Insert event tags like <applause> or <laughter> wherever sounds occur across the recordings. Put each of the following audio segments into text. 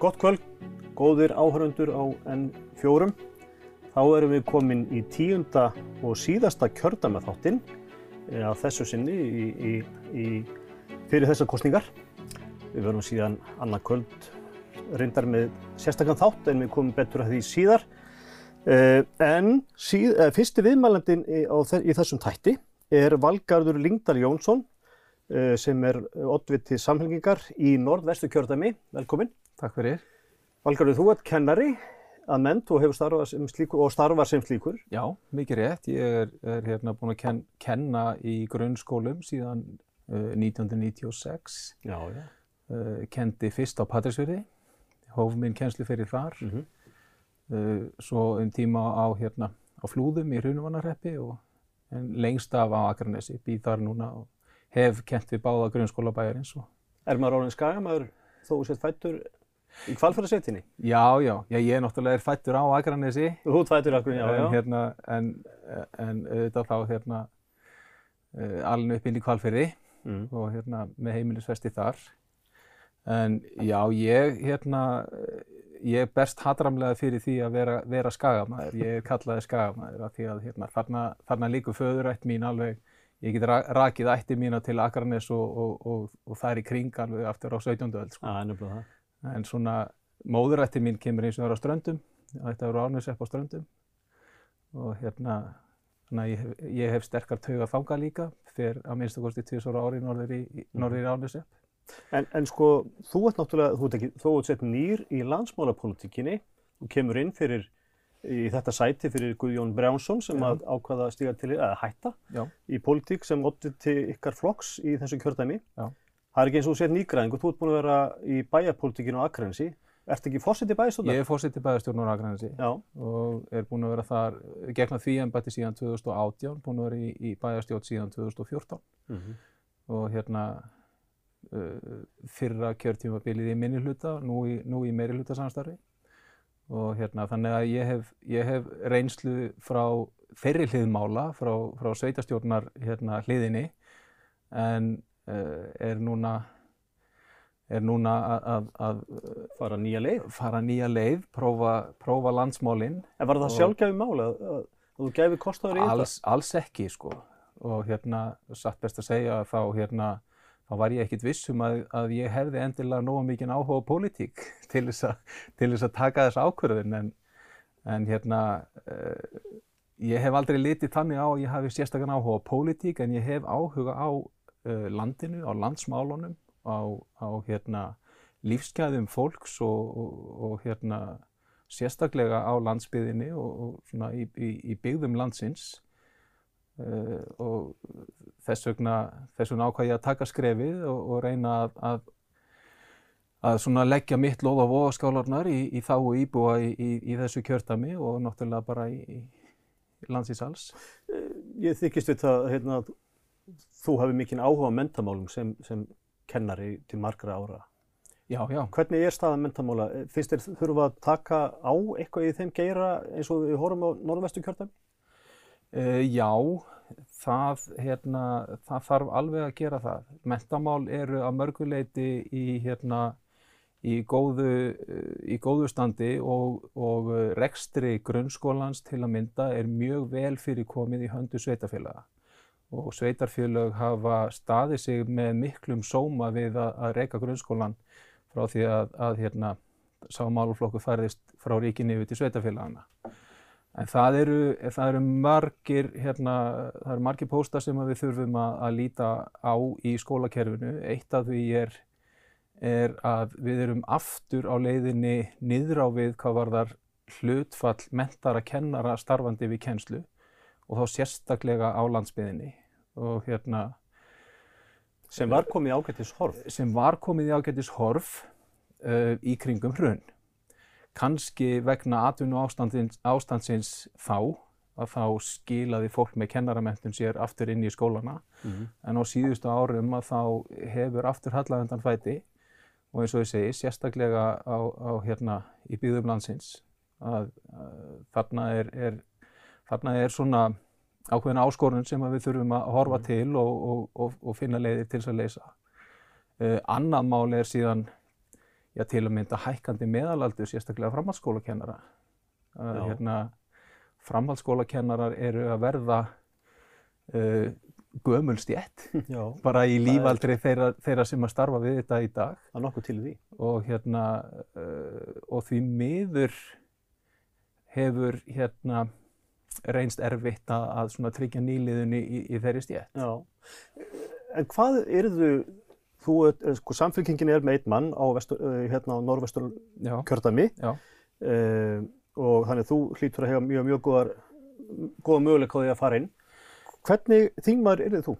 Gott kvöld, góðir áhörundur á N4. Þá erum við komin í tíunda og síðasta kjördamaþáttinn að þessu sinni í, í, í, fyrir þessar kostningar. Við verðum síðan annað kvöld reyndar með sérstakann þátt en við komum betur að því síðar. Uh, en síð, uh, fyrsti viðmælandin í, í þessum tætti er Valgarður Lingdal Jónsson sem er oddviti samhengingar í norðvestu kjördami. Velkomin. Takk fyrir. Valgarður, þú ert kennari að ment og hefur starfað sem slíkur og starfar sem slíkur. Já, mikið rétt. Ég er, er hérna búin að ken, kenna í grunnskólum síðan 1996. Já, já. Kendi fyrst á Patrísfjörði, hóf minn kennslu fyrir þar. Mm -hmm. Uh, svo um tíma á, hérna, á flúðum í Hrunuvannarreppi og lengst af á Akranesi, býð þar núna og hef kent við báða grunnskóla bæjarins. Og... Er maður orðin skagamæður þó sett fættur í kvalfærasetinni? Já, já, já, ég er náttúrulega fættur á Akranesi. Þú fættur á Akranesi, já, já. En, hérna, en, en auðvitað þá hérna uh, alveg upp inn í kvalfæri mm. og hérna með heimilisvesti þar. En já, ég hérna ég berst hatramlega fyrir því að vera, vera skagamæður, ég kallaði skagamæður af því að hérna, þarna, þarna líku föðurætt mín alveg, ég get ra rakið ætti mína til Akranes og, og, og, og er í kring alveg aftur á 17. öll. Sko. En svona móðurætti mín kemur eins og það er á ströndum, þetta eru árnussepp á ströndum og hérna, að ég, ég hef sterkar tauga þanga líka fyrir að minnstu kosti tviðsóra ári norður í, í, norður í árnussepp. En, en sko, þú ert náttúrulega, þú ert ekki, þú ert sett nýr í landsmálapolitíkinni og kemur inn fyrir, í þetta sæti fyrir Guðjón Brjánsson sem að ákvaða að stíga til, eða hætta Já. í politík sem oddið til ykkar flokks í þessu kjördæmi. Já. Það er ekki eins og þú sett nýgræðingu, þú ert búin að vera í bæjarpolitíkinu á Akrensi. Ert ekki fósitt í bæjarstjórnar? Ég er fósitt í bæjarstjórnar á Akranesi Já. og er búin að vera þar, gegna því embætti síðan 2018, búin að vera í, í bæjarstjórn síðan 2014 Mm -hmm. og hérna uh, fyrra kjörtímabilið í minni hluta, nú í, nú í meiri hluta samstarfi og hérna þannig að ég hef, ég hef reynslu frá þeirri hliðmála, frá, frá sveitastjórnar hérna, hliðinni en er núna er núna að, að, Fara nýja leið. fara nýja leið, prófa, prófa landsmálinn En var það sjálfgæfi mál að, að, þú gæfi kostaður í alls, alls ekki sko. Og hérna satt best að segja að þá hérna þá var ég ekkit viss um að, að ég hefði endilega nógu mikinn áhuga á pólitík <laughs> til þess að, til þess að taka þess ákvörðun. En, en hérna uh, ég hef aldrei litið þannig á að ég hafi sérstakann áhuga á pólitík en ég hef áhuga á landinu, á landsmálunum á, á hérna lífsgæðum fólks og, og, og hérna sérstaklega á landsbyðinni og, og í, í, í byggðum landsins uh, og þess vegna, vegna ákvað ég að taka skrefið og, og reyna að, að, að leggja mitt loð á voðaskálarnar í, í þáu íbúa í, þessu kjördami og náttúrulega bara í, landsins alls. Ég þykist það hérna, að þú hafi mikinn áhuga á mentamálum sem, sem kennari til margra ára. Já, já. Hvernig er staðan mentamála? Finnst þér þurfa að taka á eitthvað í þeim geira eins og við horfum á norðvestu kjördæmi? Uh, já, það, hérna, það þarf alveg að gera það. Mentamál eru að mörguleiti í, hérna, í, góðu, eh, í góðu standi og, og eh, rekstri grunnskólans til að mynda er mjög vel fyrir komið í höndu sveitafélaga. Og sveitarfélög hafa staðið sig með miklum sóma við að, að reyka grunnskólan frá því að, að hérna, sá máluflokku færðist frá ríkinni yfir til sveitafélagana. En það eru, það eru margir, hérna, það eru margir pósta sem við þurfum að, að líta á í skólakerfinu. Eitt af því er, er að við erum aftur á leiðinni niður á við hvað var þar hlutfall mentara kennara starfandi við kennslu og þá sérstaklega á landsbyðinni. Og hérna, Sem var komið í ágættis horf. sem var komið í ágætis horf uh, í kringum hrun. Kanski vegna atvinnu ástandsins, ástandsins þá, að þá skilaði fólk með kennaramentun sér aftur inn í skólana. Mm En á síðustu árum að þá hefur aftur hallavendan fæti og eins og ég segi, sérstaklega á, á hérna í byggðum landsins, að, að þarna er, er, þarna er svona ákveðin áskorun sem við þurfum að horfa til og, og, og, og finna leiðir til þess að leysa. Uh, annað mál er síðan, já, til að mynda hækkandi meðalaldur, sérstaklega framhaldsskólakennara. Uh, hérna, framhaldsskólakennarar eru að verða uh, gömul stjætt, <laughs> Já, bara í Það er- lífaldri þeirra, þeirra sem að starfa við þetta í dag það er nokkuð til því. og hérna uh, og því miður hefur hérna reynst erfitt að, tryggja nýliðunni í, í þeirri stjætt. Já. En hvað yrðu, þú, eh, sko, samfélkingin er með einn mann á, eh, hérna á norðvestur Já, kjördæmi já, uh, og þannig þú hlýtur að hefa mjög, mjög góðar, góða möguleika á því að fara inn. Hvernig þingmaður yrðu þú?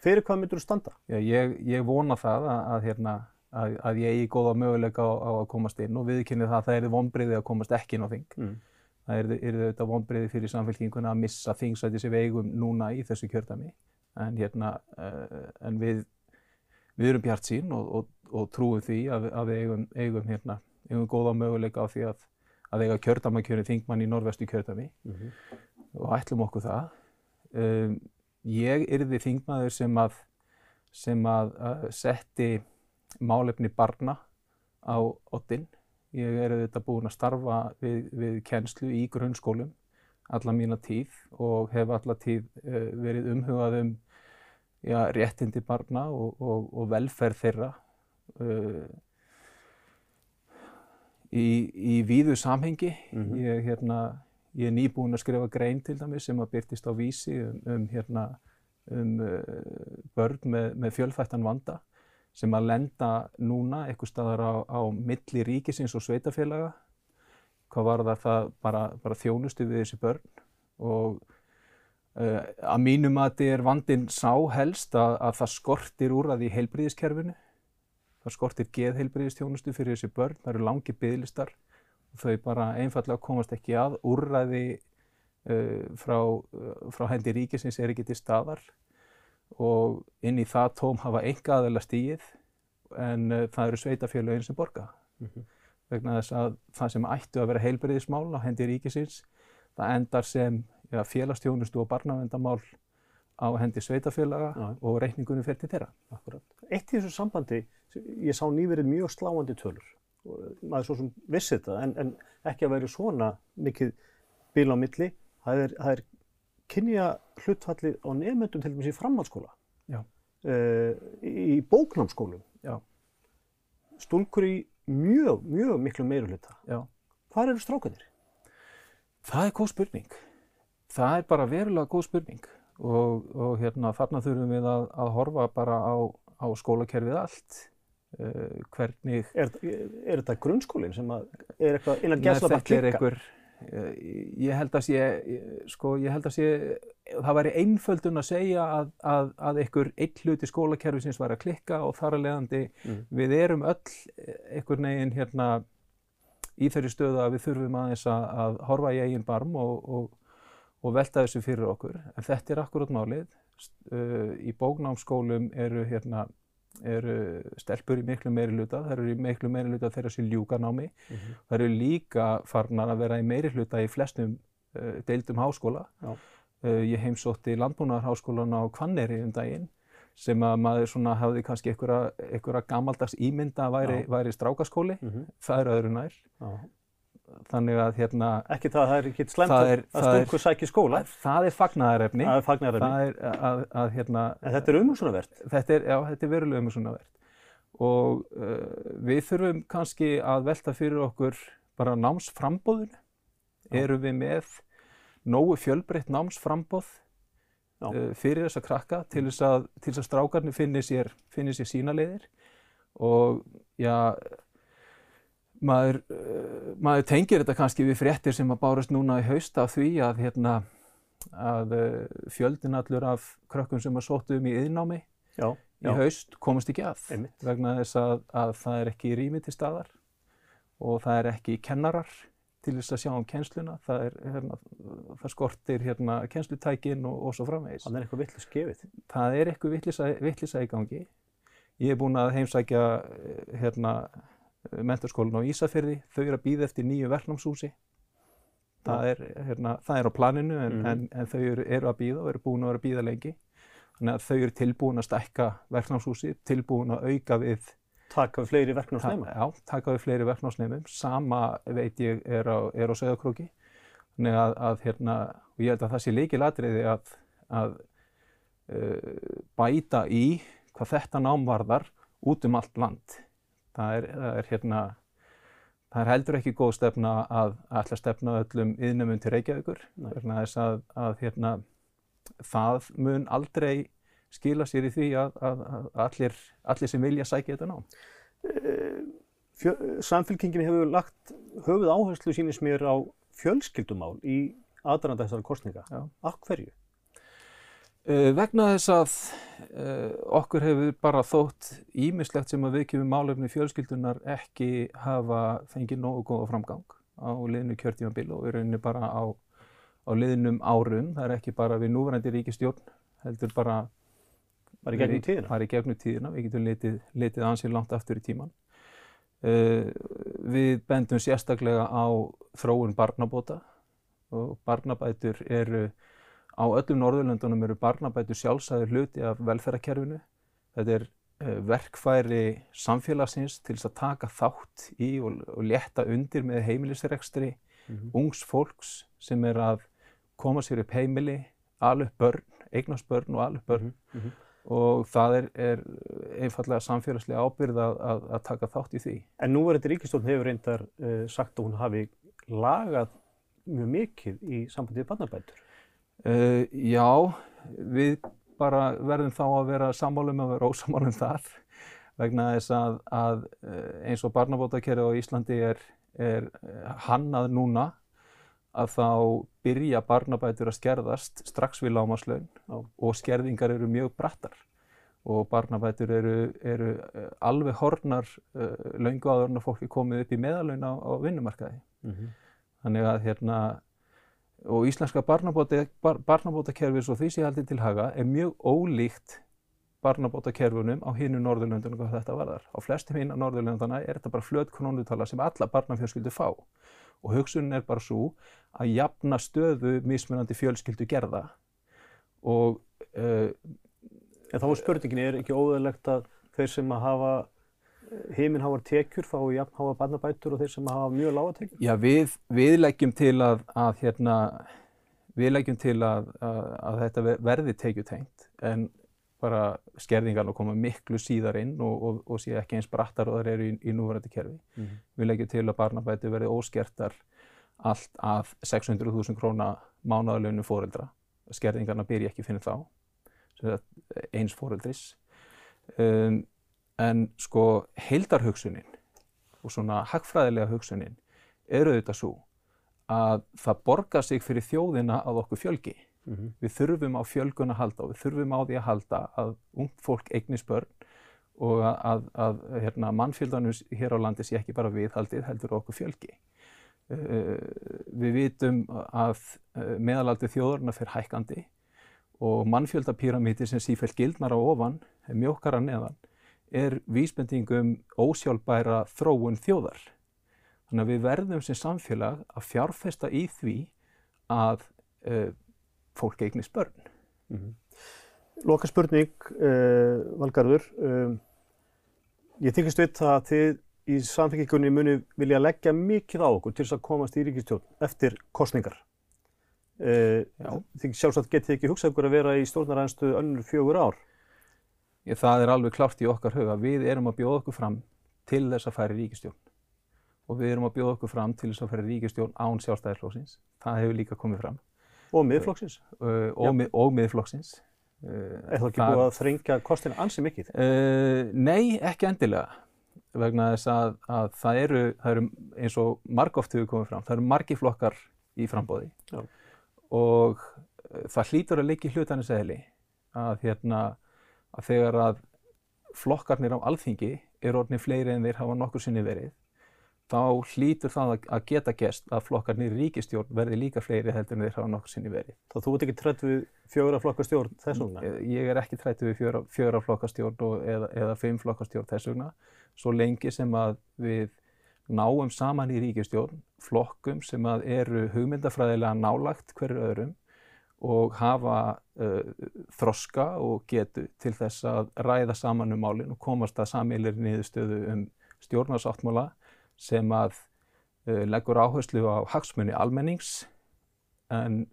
Fyrir hvað myndur þú standa? já ég, ég vona það að, að, hérna, að, að ég eigi góða möguleika á, á að komast inn og viðkynni það að það er vonbriði að komast ekki inn á þing. Mm. Það er, er auðvitað vonbriði fyrir samfélkinguna að missa þingsæti sem eigum núna í þessu kjördæmi. En, hérna, uh, en við, við erum bjart sín og, og, og trúum því að, að við eigum, eigum, hérna, eigum góða möguleika á því að, að eiga kjördæmakjörin þingmann í norðvestu kjördæmi Mhm. og ætlum okkur það. Um, ég yrði þingmaður sem að, sem að uh, setti málefni barna á oddinn. Ég er auðvitað búinn að starfa við, við kennslu í grunnskólum alla mína tíð og hef alla tíð uh, verið umhugað um já, réttindi barna og, og, og velferð þeirra uh, í, í víðu samhengi. Mhm. Ég, hérna, ég er nýbúinn að skrifa grein til dæmis sem að byrtist á vísi um, um, hérna, um uh, börn með, með fjölfættan vanda sem að lenda núna eitthvað staðar á, á milli ríkisins og sveitafélaga. Hvað var það, það bara, bara þjónustu við þessi börn og uh, að mínu mati er vandin sá helst að, að það skortir úr að í heilbriðiskerfinu. Það skortir geðheilbriðistjónustu fyrir þessi börn, það eru langi bygglistar og þau bara einfallega komast ekki að. Úrræði uh, frá, uh, frá hendi ríkisins er ekki til staðar og inn í það tóm hafa enga aðeila stíið en uh, það eru sveitafélögin sem borga. Mhm. Vegna þess að það sem ættu að vera heilbriðismál á hendi ríkisins, það endar sem ja, félagstjónustu og barnavendamál á hendi sveitafélaga Já. og reikningunum fer til þeirra. Akkurat. Eitt í þessu sambandi, ég sá nýverið mjög sláandi tölur. Maður svo sem vissi þetta, en, en ekki að væri svona mikið bíl á milli. Það er, það er kynja hlutfallið á nefnendum til dæmis í framhaldsskóla. Uh, í bóknámsskólum. Já. Stúlkur í mjög, mjög miklu meiri hluta. Já. Hvar eru strákanir? Það er góð spurning. Það er bara verulega góð spurning og, og hérna, þarna þurfum við að, að horfa bara á, á skólakerfið allt. Uh, hvernig Er, er þetta grunnskólinn sem að er eitthvað innan Nei, gæsla bara þetta er klikka? einhver, ég held að sé, eh, sko, ég held að sé, það væri einföldun að segja að, að, að einhver einn hluti skólakerfisins væri að klikka og þar að leiðandi Mm. við erum öll einhvern veginn hérna í þeirri stöðu að við þurfum aðeins að, að horfa í eigin barm og, og, og velta þessu fyrir okkur. En þetta er akkurát málið. Uh, í bóknámsskólum eru hérna eru stelpur í miklu meiri hluta, það eru í miklu meiri hluta þeirra sem ljúka námi Mhm. Það eru líka farnar að vera í meiri hluta í flestum uh, deildum háskóla. Uh, ég heimsótti landbúnaðarháskólan á Hvanneyri um daginn sem að maður svona hafði kannski einhverja, gamaldags ímynda að væri, væri strákaskóli. Mhm. Það er öðru nær. Já. Þannig að hérna, Ekki það að það er ekki slæmt Það að- að það er- stúlkur sæki skóla. það er er. Það er að, að hérna, En þetta er umhugsunarvert. þetta er, er verulega um svona verð. Og uh, við þurfum kannski að velta fyrir okkur bara námsframbóðinu. Já. Erum við með nógu fjölbreytt námsframbóð uh, fyrir þessa krakka til þess að, til þess að strákarnir finni sér, finni sér sína leiðir. Og já, maður, uh, maður tengir þetta kannski við fréttir sem að bárust núna í haust af því að, hérna, að uh, fjöldin allur af krökkum sem að sóttu um í yðnámi Já. í Já. haust komast ekki að Einmitt. vegna þess að, að það er ekki rými til staðar og það er ekki kennarar til þess að sjá um kennsluna, það, er, hérna, það skortir hérna, kennslutækin og, og svo framvegis. Þannig er eitthvað vitlu skefið. Það er eitthvað vittlisa, vittlisa í gangi. Ég er búinn að heimsækja eh, hérna, menturskólan á Ísafirði, þau eru að býða eftir nýju verknámshúsi. Það er, hérna, það er á planinu en, Mhm. en, en þau eru, eru að býða og eru búin að vera að býða lengi. Þannig að þau eru tilbúin að stækka verknámshúsi, tilbúin að auka við taka við fleiri Ta verknámsnema. já, taka við fleiri verknámsneimum, sama veit ég er á, er á Söðakróki. Þannig að, að hérna, og ég held að það sé líkilatriði að, að uh, bæta í hvað þetta nám varðar út um allt land. Það er, það er hérna, það er heldur ekki góð stefna að ætla að stefna öllum yðnumum til Reykjavíkur. Vegna þess að, að hérna, það mun aldrei skila sér í því að, að, að allir, allir sem vilja sækja þetta nám. Fjö, samfélkingin hefur lagt höfuð áherslu sínist mér á fjölskyldumál í aðranda þessara kostninga. Af hverju? Uh, vegna þess að uh, okkur hefur bara þótt ímislegt sem að við kemum málefni fjölskyldunar ekki hafa fengið nógu góða framgang á liðinu kjörtímabil og í rauninni bara á, á liðnum árum. Það er ekki bara við núverandi ríkistjórn, heldur bara Bara í gegnum tíðina? Bara í gegnum tíðina, við getum litið, litið ansið langt aftur í tíman. Uh, við bendum sérstaklega á þróun barnabóta og barnabætur eru á öllum Norðurlöndunum eru barnabætur sjálfsæður hluti af velferðarkerfinu. Þetta er uh, verkfæri samfélagsins til þess að taka þátt í og, og létta undir með heimilisrekstri Mhm. ungs fólks sem er að koma sér upp heimili, upp börn, eignast börn og upp börn Mhm, mhm. og það er, er einfallega samfélagslega ábyrð að, að, að taka þátt í því. En nú er þetta ríkistjórn hefur reyndar uh, sagt að hún hafi lagað mjög mikið í sambandi við barnabætur. Uh, já, við bara verðum þá að vera sammálum að vera ósammálum það vegna þess að, að uh, eins og barnabótakerfi á Íslandi er, er uh, hannað núna að þá byrja barnabætur að skerðast strax við lámaslaun og skerðingar eru mjög brattar. Og barnabætur eru, eru alveg hornar uh, löngu áður en að fólki komið upp í meðalaun á, á vinnumarkaði. Þannig að hérna, og íslenska barnabóta, bar, barnabótakerfi svo því sé haldið til haga er mjög ólíkt barnabótakerfunum á hinu Norðurlöndunum hvað þetta varðar. Á flestum hinu Norðurlönduna er þetta bara flöt krónutala sem alla barnafjölskyldu fá og hugsunin er bara svo að jafna stöðu mismunandi fjölskyldu gerða og uh, En þá er spurningin, er ekki óðurlegt að þeir sem að hafa heiminn háar tekjur fái jafn háa barnabætur og þeir sem hafa mjög lága tekjur? Já, við, við leggjum til að, að hérna, við leggjum til að, að, að þetta ver- verði tekjutengt en bara skerðingarna koma miklu síðar inn og, og, og sé ekki eins brattar og það eru í, í núverandi kerfi. Mhm. Við leggjum til að barnabæti verði óskertar allt að 600.000 króna mánaðalönu fóreldra. Skerðingarna byrja ekki fyrir þá, eins fóreldris. Um, en sko heildarhugsunin og svona hagfræðilega hugsunin er auðvitað svo að það borgar sig fyrir þjóðina að okkur fjölgi. Mhm. Við þurfum á fjölgun að halda og við þurfum á því að halda að ungt fólk eignist börn og að, að, að hérna, mannfjöldanum hér á landi sé ekki bara viðhaldið heldur okkur fjölgi. Uh, við vitum að uh, meðalaldið þjóðurna fyrir hækkandi og mannfjöldapíramíti sem sífælt gildnar á ofan, er mjókara neðan, er vísbendingum ósjálfbæra þróun þjóðar. Þannig að við verðum sem samfélag að fjárfesta í því að uh, fólk eignist börn. Mhm. Loka spurning, uh, Valgarður. Um, ég þykist veit það að þið í samfélkingunni muni vilja leggja mikið á okkur til þess að komast í ríkistjórn eftir kostningar. Uh, þið sjálfsagt getið ekki hugsað ykkur að vera í stjórnaræðinstu önnur fjögur ár. Það er alveg klárt í okkar huga. Við erum að bjóða okkur fram til þess að færi ríkistjórn. Og við erum að bjóða okkur fram til þess að færi ríkistjórn án sjálfstæðisflóksins. Það hefur líka komið fram. Og miðflokksins. Uh, Já. og, mið, og miðflokksins. Uh, Er það ekki búið að þrengja kostina ansi mikið? Uh, nei, ekki endilega vegna þess að, að það, eru, það eru eins og margóft hefur komið fram, það eru margi flokkar í frambóði Já. og það hlýtur að leggja í hlutarnis eðli að, hérna, að þegar að flokkarnir á alþingi eru orðinni fleiri en þeir hafa nokkur sinni verið þá hlýtur það að, geta gest að flokkarnir í ríkistjórn verði líka fleiri heldur en þeir hafa nokkur sinni verið. Þá þú ert ekki trett við fjögur að flokka stjórn þess vegna? Ég er ekki trættu við fjöra, fjöra flokkastjórn og, eða, eða fimm flokkastjórn þess vegna. Svo lengi sem að við náum saman í ríkistjórn, flokkum sem að eru hugmyndafræðilega nálagt hverju öðrum og hafa uh, þroska og getu til þess að ræða saman um málinn og komast að sameilir niðurstöðu um stjórnarsáttmála sem að uh, leggur áherslu á hagsmunni almennings en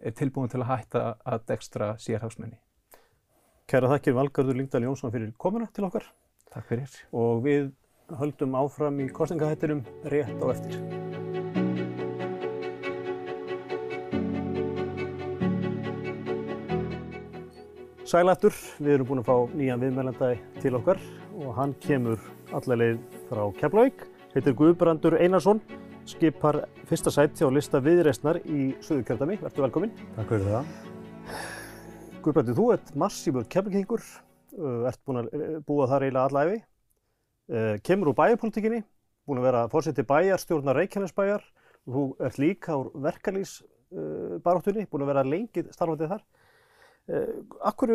er tilbúin til að hætta að dekstra sérhagsmunni. Kæra þakkir Valgarður Lyngdal Jónsson fyrir komuna til okkar. Takk fyrir. Og við höldum áfram í kostningahættinum rétt á eftir. Sælættur, við erum búin að fá nýjan viðmælanda til okkar og hann kemur allarleið frá Keflavík, heitir Guðbrandur Einarsson, skipar fyrsta sæti á lista viðreysnar í Suðurkjördami. Verður velkominn. Takk fyrir það. Guðbrandur, þú ert massífur keflavíkingur, ert búin að búa þar eiginlega allæfi, kemur úr bæjarpolitikinni, búin að vera fórseti bæjar, stjórnar Reykjanesbæjar þú ert líka úr verkalýsbaráttunni, búin að vera lengi starfandið þar. Akkur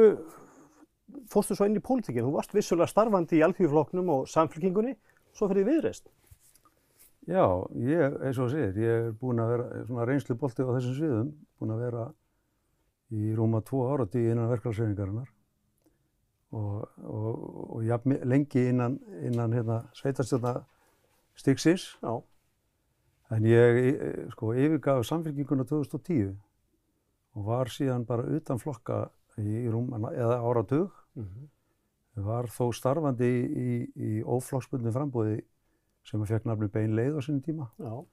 fórstu svo inn í pólitíkinu? Þú varst vissulega starfandi í alþjóðfloknum og samfélkingunni, svo fyrir viðreist. Já, ég, eins og það segir, ég er búinn að vera svona reynslu bolti á þessum sviðum, búinn að vera í rúma tvo árati innan verkefælsreiningarinnar og, og, og ja, lengi innan, innan hérna, sveitarstjórna Stixis. Já. En ég sko, yfirgaf samfélkinguna 2010 og var síðan bara utan flokka í rúm eða áratug. Mm -hmm. Var þó starfandi í, í, í óflokksbundin frambóði sem að fekk nafni bein leið á sinni tíma. Já.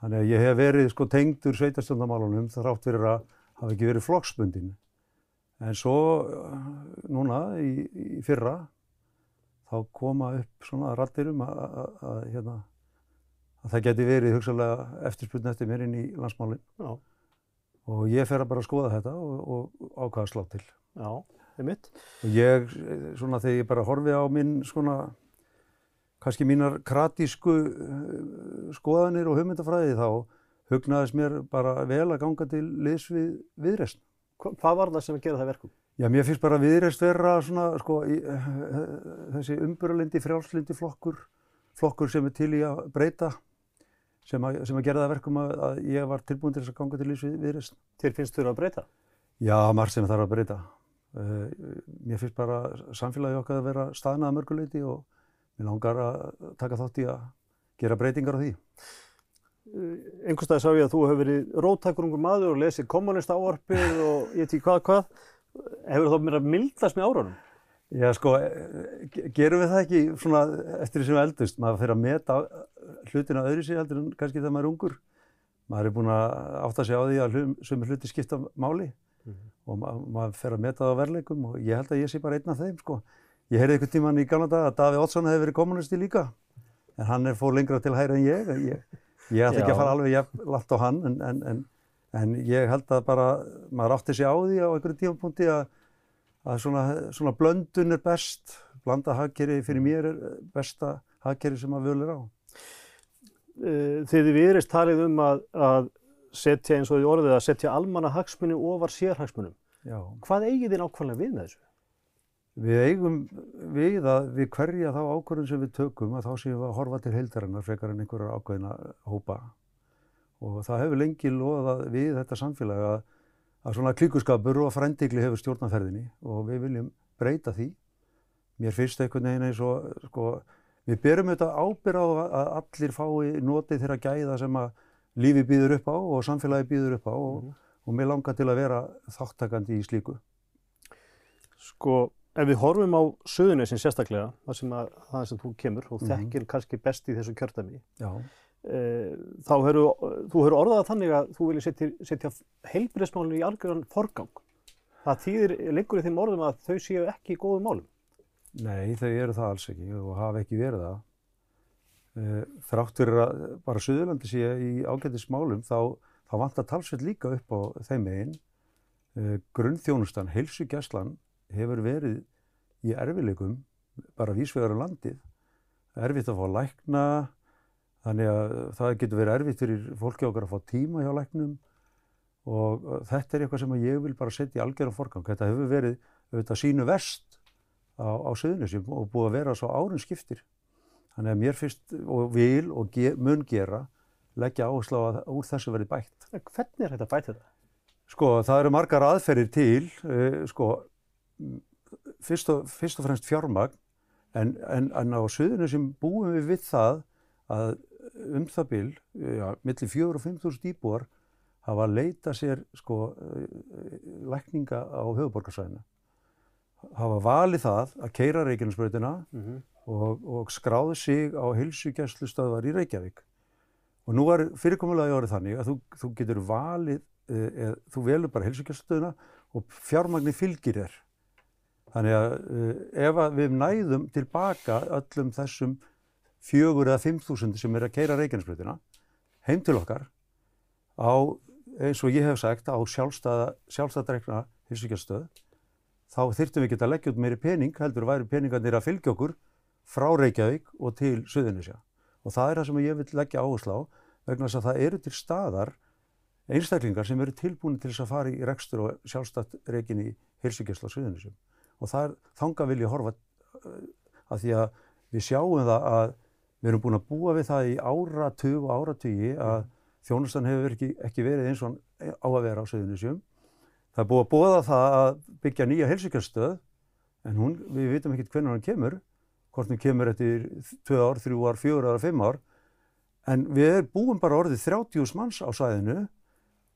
Þannig að ég hef verið sko tengdur sveitarstjórnarmálunum þrátt fyrir að hafa ekki verið flokksbundin. En svo núna í, í fyrra þá koma upp svona rattir um að, að, að, hérna, að það geti verið hugsalega eftirspurn eftir mér inn í landsmálinn. Og ég fer að bara skoða þetta og, og ákvaða slá til. Já, það er mitt. Og ég, svona þegar ég bara horfi á minn svona kannski mínar kratísku skoðanir og hugmyndafræði þá hugnaðist mér bara vel að ganga til liðs við viðreysn. Hvað var það sem að gera það verkum? Já, mér finnst bara viðreysn vera svona, sko, í, þessi umburalindi, frjálslindi flokkur, flokkur sem er til í að breyta, sem að, sem að gera það verkum að, að ég var tilbúin til þess að ganga til við viðreysn. Þér finnst þú að breyta? Já, margt sem þarf að breyta. Uh, mér finnst bara samfélagi okkar að vera staðnaða mörguleiti og mér langar að taka þátt í að gera breytingar á því. Einhvers dag sá ég að þú hefur verið róttakurungur maður og lesið kommunista áarpið og ég veit ekki hvað hvað. Hefur þú þá mér að mildast með árunum? Já sko, gerum við það ekki svona eftir því sem við eldust. Maður fyrir að meta hlutina öðru sig heldur en kannski þegar maður er ungur. Maður er búinn að átta sig á því að sem hluti skipta máli mm -hmm. og ma maður fyrir að meta það á verleikum og ég held að ég sé bara einn af þeim sko. Ég heyrði einhvern tíman í gamla dag að Davíð Oddsson hefði verið kommunisti líka, en hann er fór lengra til hæra en ég. Ég, ég ætla ekki að fara alveg jafn langt á hann, en, en, en, en ég held að bara maður átti sig á því á einhverju tímapunkti að, að svona, svona blöndun er best, blanda hagkerri fyrir mér er besta hagkerri sem maður völu er á. Þið viðreist talið um að, að setja eins og því orðið að setja almanna hagsmunni ofar sérhagsmunum. Já. Hvað eigið þið nákvæmlega við með þessu? Við eigum við að við hverja þá ákvörðun sem við tökum að þá séum við að horfa til heildarinnar frekar en einhverjar ákveðina hópa. Og það hefur lengi loðað við þetta samfélag að, að svona klíkuskapur og frændigli hefur stjórnaferðinni og við viljum breyta því. Mér finnst einhvern veginn eins og, sko, við berum auðvitað ábyrð á að allir fái notið þeirra gæða sem að lífi býður upp á og samfélagi býður upp á og, mm. og mér langar til að vera þáttakandi í slíku. Sko, ef við horfum á Suðunesin sérstaklega, það sem, að, það sem þú kemur og Mhm. þekkir kannski best í þessu kjördæmi, Já, þá hefur þú hefur orðað þannig að þú viljið setja, setja heilbreyðsmálinu í algjörðan forgang. Það þýðir lengur í þeim orðum að þau séu ekki í góðum málum. nei þau eru það alls ekki og hafa ekki verið það. Eh, Þrátt fyrir að bara Suðurlandi sé í ágættismálum þá, þá vantar talsveit líka upp á þeim megin. Eh, Grunnþjónustan, heilsugæslan hefur verið í erfileikum bara vísvegar um landið. Erfitt að fá lækna, þannig að það getur verið erfitt fyrir fólki okkar að fá tíma hjá læknum og uh, þetta er eitthvað sem ég vil bara setja í algjörum forgang. Þetta hefur verið auðvitað sínu verst á, á Suðurnesjum og búið að vera svo árun skiptir. Þannig að mér finnst og vil og ge, mun gera leggja áherslu á að úr þessu verði bætt. Hvernig er þetta að bæta þetta? Sko, það eru margar aðferðir til, uh, sko, fyrst og, fyrst og fremst fjármagn, en, en, en á suðinu sem búum við við það að um það bil, ja, millir 4 og 5.000 íbúar hafa leita sér, sko, uh, lækninga á höfuborgarsvæðinu. Hafa valið það að keira Reykjanesbrautina Mm -hmm. og, og skráði sig á heilsugjæslustöðvar í Reykjavík. Og nú var fyrirkomulagi orðið þannig að þú, þú getur valið, eða, þú velur bara heilsugjæslustöðuna og fjármagni fylgir þér. Þannig að ef að við næðum tilbaka öllum þessum fjögur eða fimm þúsund sem er að keira Reykjanesbrautina heim til okkar á, eins og ég hef sagt, á sjálfstæðadreikna heilsugjæslustöð, þá þyrftum við geta að leggja út meiri pening, heldur væri peningarnir að fylgja okkur frá Reykjavík og til Suðunisja. Og það er það sem ég vil leggja áherslu á vegna þess að það eru til staðar einstaklingar sem eru tilbúin til þess að fara í rekstur og sjálfstætt reikin í hilsugjæsla á Suðunisjum. Og það er þanga vil ég horfa að því að við sjáum það að við erum búin að búa við það í áratug og áratugi að þjónustan hefur ekki, ekki verið eins og á að vera á Suðunisjum. Það er búið að bóða það að byggja nýja heilsugjastöð en hún, við vitum ekkert hvernig hann kemur, hvort hann kemur eftir 2 ár, 3 ár, 4 ár, 5 ár. En við búum bara orðið 30 manns á sæðinu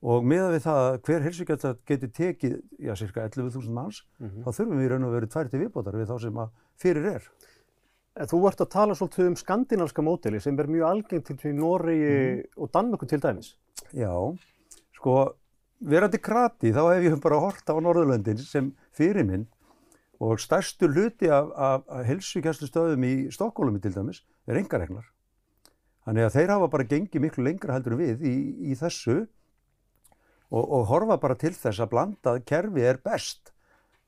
og meða við það að hver heilsugjastöð getur tekið, já, cirka 11.000 manns, Mm -hmm. þá þurfum við í raun og veru tvær til viðbótar við þá sem að fyrir er. Þú vart að tala svolítið um skandinálska móteli sem er mjög algengt til Noregi og Danmöku til dæmis. Já, sko, verandi krati þá hef ég bara hort á Norðurlöndin sem fyrirmynd og stærstu hluti af, af, af helsugæslustöðum í Stokkólumi til dæmis er engaregnar. Þannig að þeir hafa bara gengið miklu lengra heldur en við í, í þessu og, og horfa bara til þess að blandað kerfi er best.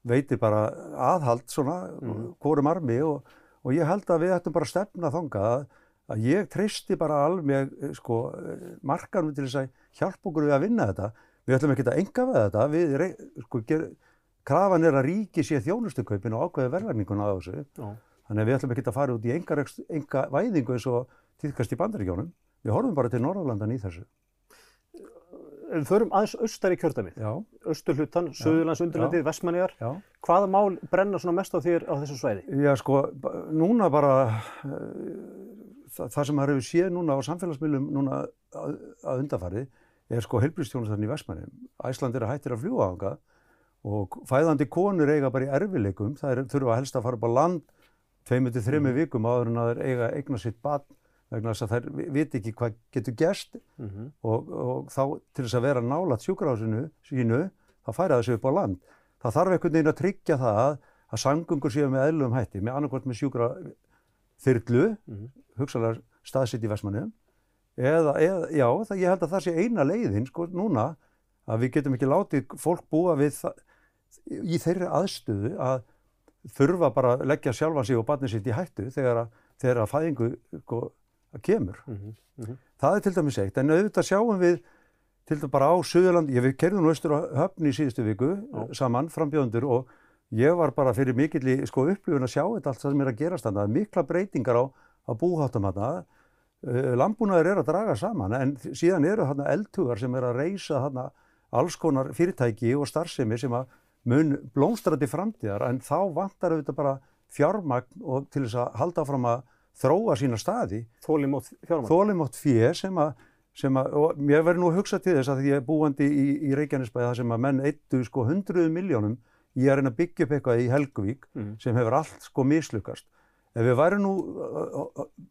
Veitir bara aðhald svona, Mhm. hvorum armi og, og ég held að við ættum bara að stefna þangað að, að ég treysti bara alveg eh, sko, eh, markanum til þess að hjálpa okkur við að vinna þetta. Við ætlum ekki að enga við þetta, við, sko, ger, krafan er að ríki sé þjónustukaupin og ákveði verðlagninguna á þessu. Já. Þannig að við ætlum ekki að fara út í enga, enga væðingu eins og týðkast í bandaríkjónum. Við horfum bara til Norðurlandan í þessu. Við förum aðeins austar í kjördæmið. Já, Austurhlutan, Suðurlands undirlandið, Vestmanniðar. Hvaða mál brenna svona mest á þér á þessu svæði? Já, sko, núna bara, uh, það, það sem maður hefur séð núna á samfélagsmiðlum núna að, að undarfari er sko heilbristjónustarinn í Vestmanni. Æsland er hættir að fljúa ánga og fæðandi konur eiga bara í erfileikum. Það er, þurfa helst að fara upp á land tveimur til þreimur vikum áður en að þeir eiga eigna sitt barn vegna þess að þær vi- viti ekki hvað getur gerst Mm -hmm. og, og þá til þess að vera nálat sjúkrahásinu sínu, þá færa þessu upp á land. Það þarf einhvern veginn að tryggja það að, að samgöngur séu með eðlum hætti, með annarkvæmt með sjúkra þyrlu, Mhm. hugsalega staðsitt í Vestmannum, eða, eða, já, það, ég held að það sé eina leiðin, sko, núna, að við getum ekki látið fólk búa við það, í þeirri aðstöðu að þurfa bara að leggja sjálfan sig og barnið sitt í hættu þegar að, þegar að fæðingu sko, kemur. Mm -hmm. Það er til dæmis eitt, en auðvitað sjáum við til dæmis bara á Suðurland, ég kerðum nú austur á höfn í síðustu viku Já. saman, frambjóðundur og ég var bara fyrir mikill sko, upplifun að sjá þetta allt það sem er að gerast þannig að mikla breytingar á, á búháttum þarna. Uh, Lambúnaður er að draga saman en síðan eru þarna eldhugar sem er að reysa þarna alls konar fyrirtæki og starfsemi sem að mun blómstra til framtíðar en þá vantar auðvitað bara fjármagn og til þess að halda fram að þróa sína staði Þólimótt fjármagn. þólimátt fjö sem að, sem að og mér verður nú að hugsa til þess að því ég er búandi í, í Reykjanesbæði þar sem að menn eittu sko hundruðu miljónum í að reyna að byggja upp eitthvað í Helguvík Mhm. sem hefur allt sko mislukast. Ef við væri nú,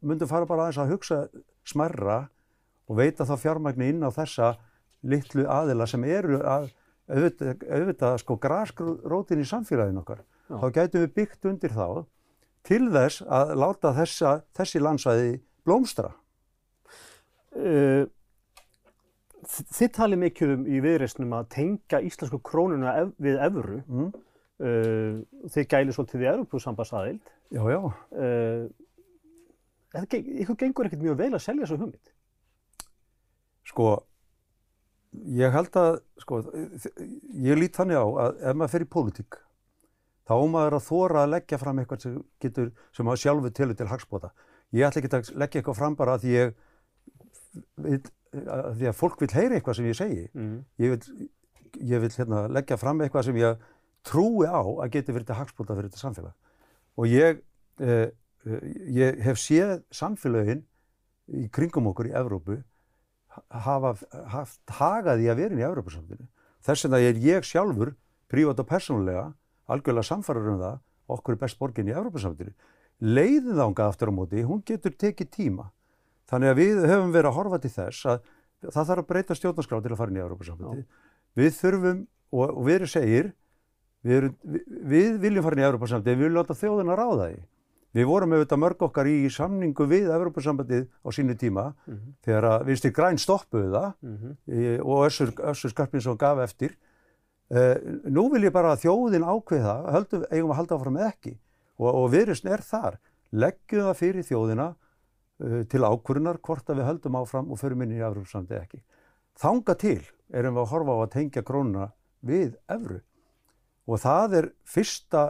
myndum fara bara aðeins að hugsa smerra og veita þá fjármagni inn á þessa litlu aðila sem eru að auðvitað, auðvitað sko grasrótin í samfélaginu okkar. Já. Þá gætum við byggt undir þá til þess að láta þessa, þessi landsvæði blómstra. Uh, þið talið mikið um í viðreysnum að tengja íslensku krónuna ef, við evru. Mm. Uh, þið gæli svolítið í Europlusambasaðild. Já, já. Uh, ykkur gengur ekkert mjög vel að selja þessu hugmynd. Sko, ég held að, sko, ég lít þannig á að ef maður fer í pólitík, þá maður að þóra að leggja fram eitthvað sem getur, sem maður sjálfur telur til hagspota. Ég ætla ekki að leggja eitthvað fram bara að því ég, að því að fólk vil heyra eitthvað sem ég segi. Mm. Ég vil ég vil hérna, leggja fram eitthvað sem ég trúi á að geti verið til hagspólta fyrir þetta samfélag. Og ég, eh, ég hef séð samfélagin í kringum okkur í Evrópu hafa haft hagaði að vera í Evrópusamfélaginu. Þess vegna er ég sjálfur, prívat og persónulega, algjörlega samfarrar um það, okkur er best borgin í Evrópusamfélaginu. Leiðin þánga aftur á móti, hún getur tekið tíma. Þannig að við höfum verið að horfa til þess að það þarf að breyta stjórnarskrá til að fara inn í Evrópusamfélaginu. Við þurfum, og, og við erum segir, við, erum, við, við viljum fara inn í Evrópusamfélaginu, við viljum láta þjóðina ráða því. Við vorum auðvitað mörg okkar í samningu við Evrópussambandið á sínu tíma mm -hmm. þegar að viðstir græn stoppuðu það mm -hmm. og Össur, Össur Skarpinsson gaf eftir. Uh, nú vil ég bara að þjóðin ákveða, höldum, eigum að halda áfram eða ekki og, og viðröstn er þar. Leggjum það fyrir þjóðina uh, til ákvörunar hvort að við höldum áfram og förum inn í Evrópussambandið ekki. Þanga til erum við að horfa á að tengja krónuna við Evru. Og það er fyrsta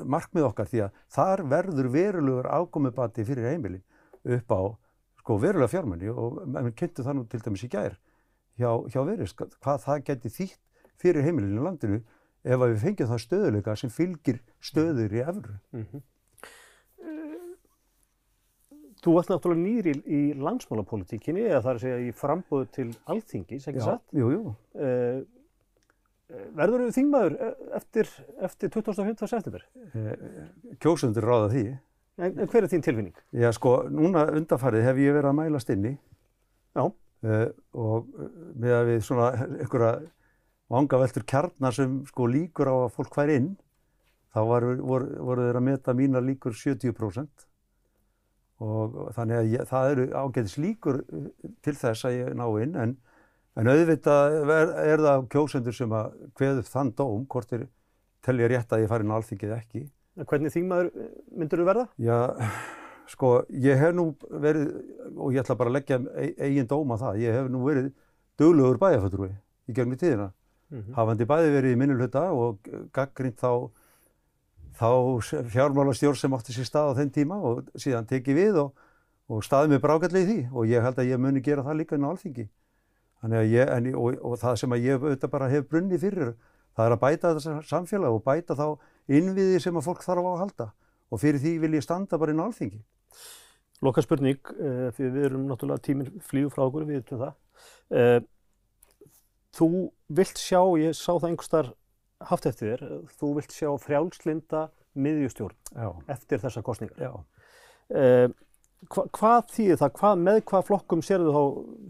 markmið okkar því að þar verður verulegur ákomubati fyrir heimilin upp á sko, verulega fjármenni og við kynntum það nú til dæmis í gær hjá, hjá verið hvað það geti þýtt fyrir heimilin í landinu ef við fengjum það stöðuleika sem fylgir stöður í efru. Mm -hmm. Þú varst náttúrulega nýri í, í landsmálapolitíkinni eða það er að segja í frambóðu til alþingis, ekki satt? Já, jú, jú. Uh, Verður þú þingmaður eftir, eftir 2015. september? Kjósundur ráða því. En, hver er þín tilfinning? Já sko, núna undanfarið hef ég verið að mælast inni. Já. Uh, og með að við svona einhverja vangaveltur kjarnar sem sko líkur á að fólk hver inn, þá voru, voru, voru þeir að meta mína líkur 70%. Og þannig að ég, það eru ágætis líkur til þess að ég ná inn, en En auðvitað er, er það kjósendur sem að hveðu þann dóm, hvort er telja rétt að ég fari inn á alþingið ekki. Hvernig þingmaður myndur þú verða? Já, sko, ég hef nú verið, og ég ætla bara að leggja eigin dóm að það, ég hef nú verið döglegur bæjarföldrúi í gegnum tíðina. Mm -hmm. Hafandi bæði verið í minnulhutta og gaggrind þá, þá fjármálastjórn sem átti sér stað á þenn tíma og síðan tekið við og, og staðið mig brákallið í því og ég held að ég muni gera það líka inn á alþingi. Ég, en, og, og það sem að ég auðvitað bara hef brunni fyrir, það er að bæta þetta samfélag og bæta þá innviði sem að fólk þarf á að halda og fyrir því vil ég standa bara inn á alþingi. Loka spurning, uh, því við erum náttúrulega tíminn flýðu frá okkur, við veitum það. Þú vilt sjá, ég sá það einhverstar haft eftir þér, þú vilt sjá frjálslinda miðjustjórn Já. eftir þessa kostningar. Uh, Hva, hvað þýðir það? Hvað, með hvað flokkum sér þú þá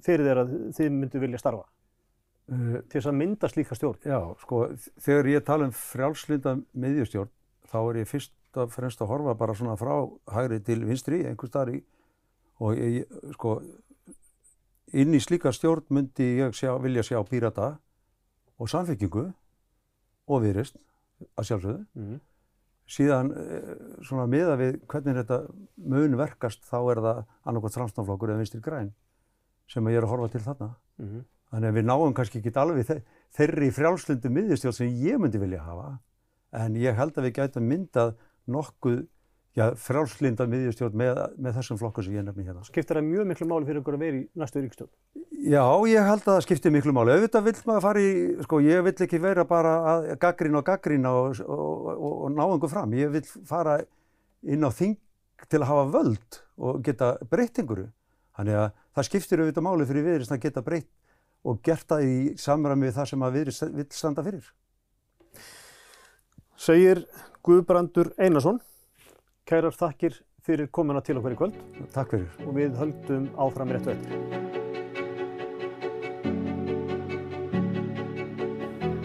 fyrir þér að þið myndu vilja starfa? Uh, til þess að mynda slíka stjórn? Já, sko, þegar ég tala um frjálslinda miðjustjórn, þá er ég fyrst og fremst að horfa bara svona frá hægri til vinstri, einhver starf og ég, sko, inn í slíka stjórn myndi ég sjá, vilja sjá pírata og samfélkingu og virist að sjálfsögðu. Mm síðan eh, svona miða við hvernig þetta mun verkast þá er það annarkot framstofnflokkur eða vinstir græn sem ég er að horfa til þarna. Mm -hmm. Þannig að við náum kannski ekki alveg þeirri frjálslindu miðjastjórn sem ég myndi vilja hafa en ég held að við gætum myndað nokkuð já, frjálslinda miðjastjórn með, með þessum flokkur sem ég nefni hérna. Skiptir það mjög miklu máli fyrir ykkur að vera í næstu ríkstjórn? Já, ég held að það skiptir miklu máli. Auðvitað vil maður fara í, sko, ég vil ekki vera bara að gaggrína og gaggrína og, og, og, og ná einhver fram. Ég vil fara inn á þing til að hafa völd og geta breytt einhverju. Þannig að það skiptir auðvitað máli fyrir viðrist að geta breytt og gert það í samræmi við það sem að viðrist vil standa fyrir. Segir Guðbrandur Einarsson, kærar þakkir fyrir komuna til okkar í kvöld. Takk fyrir. Og við höldum áfram réttu eftir.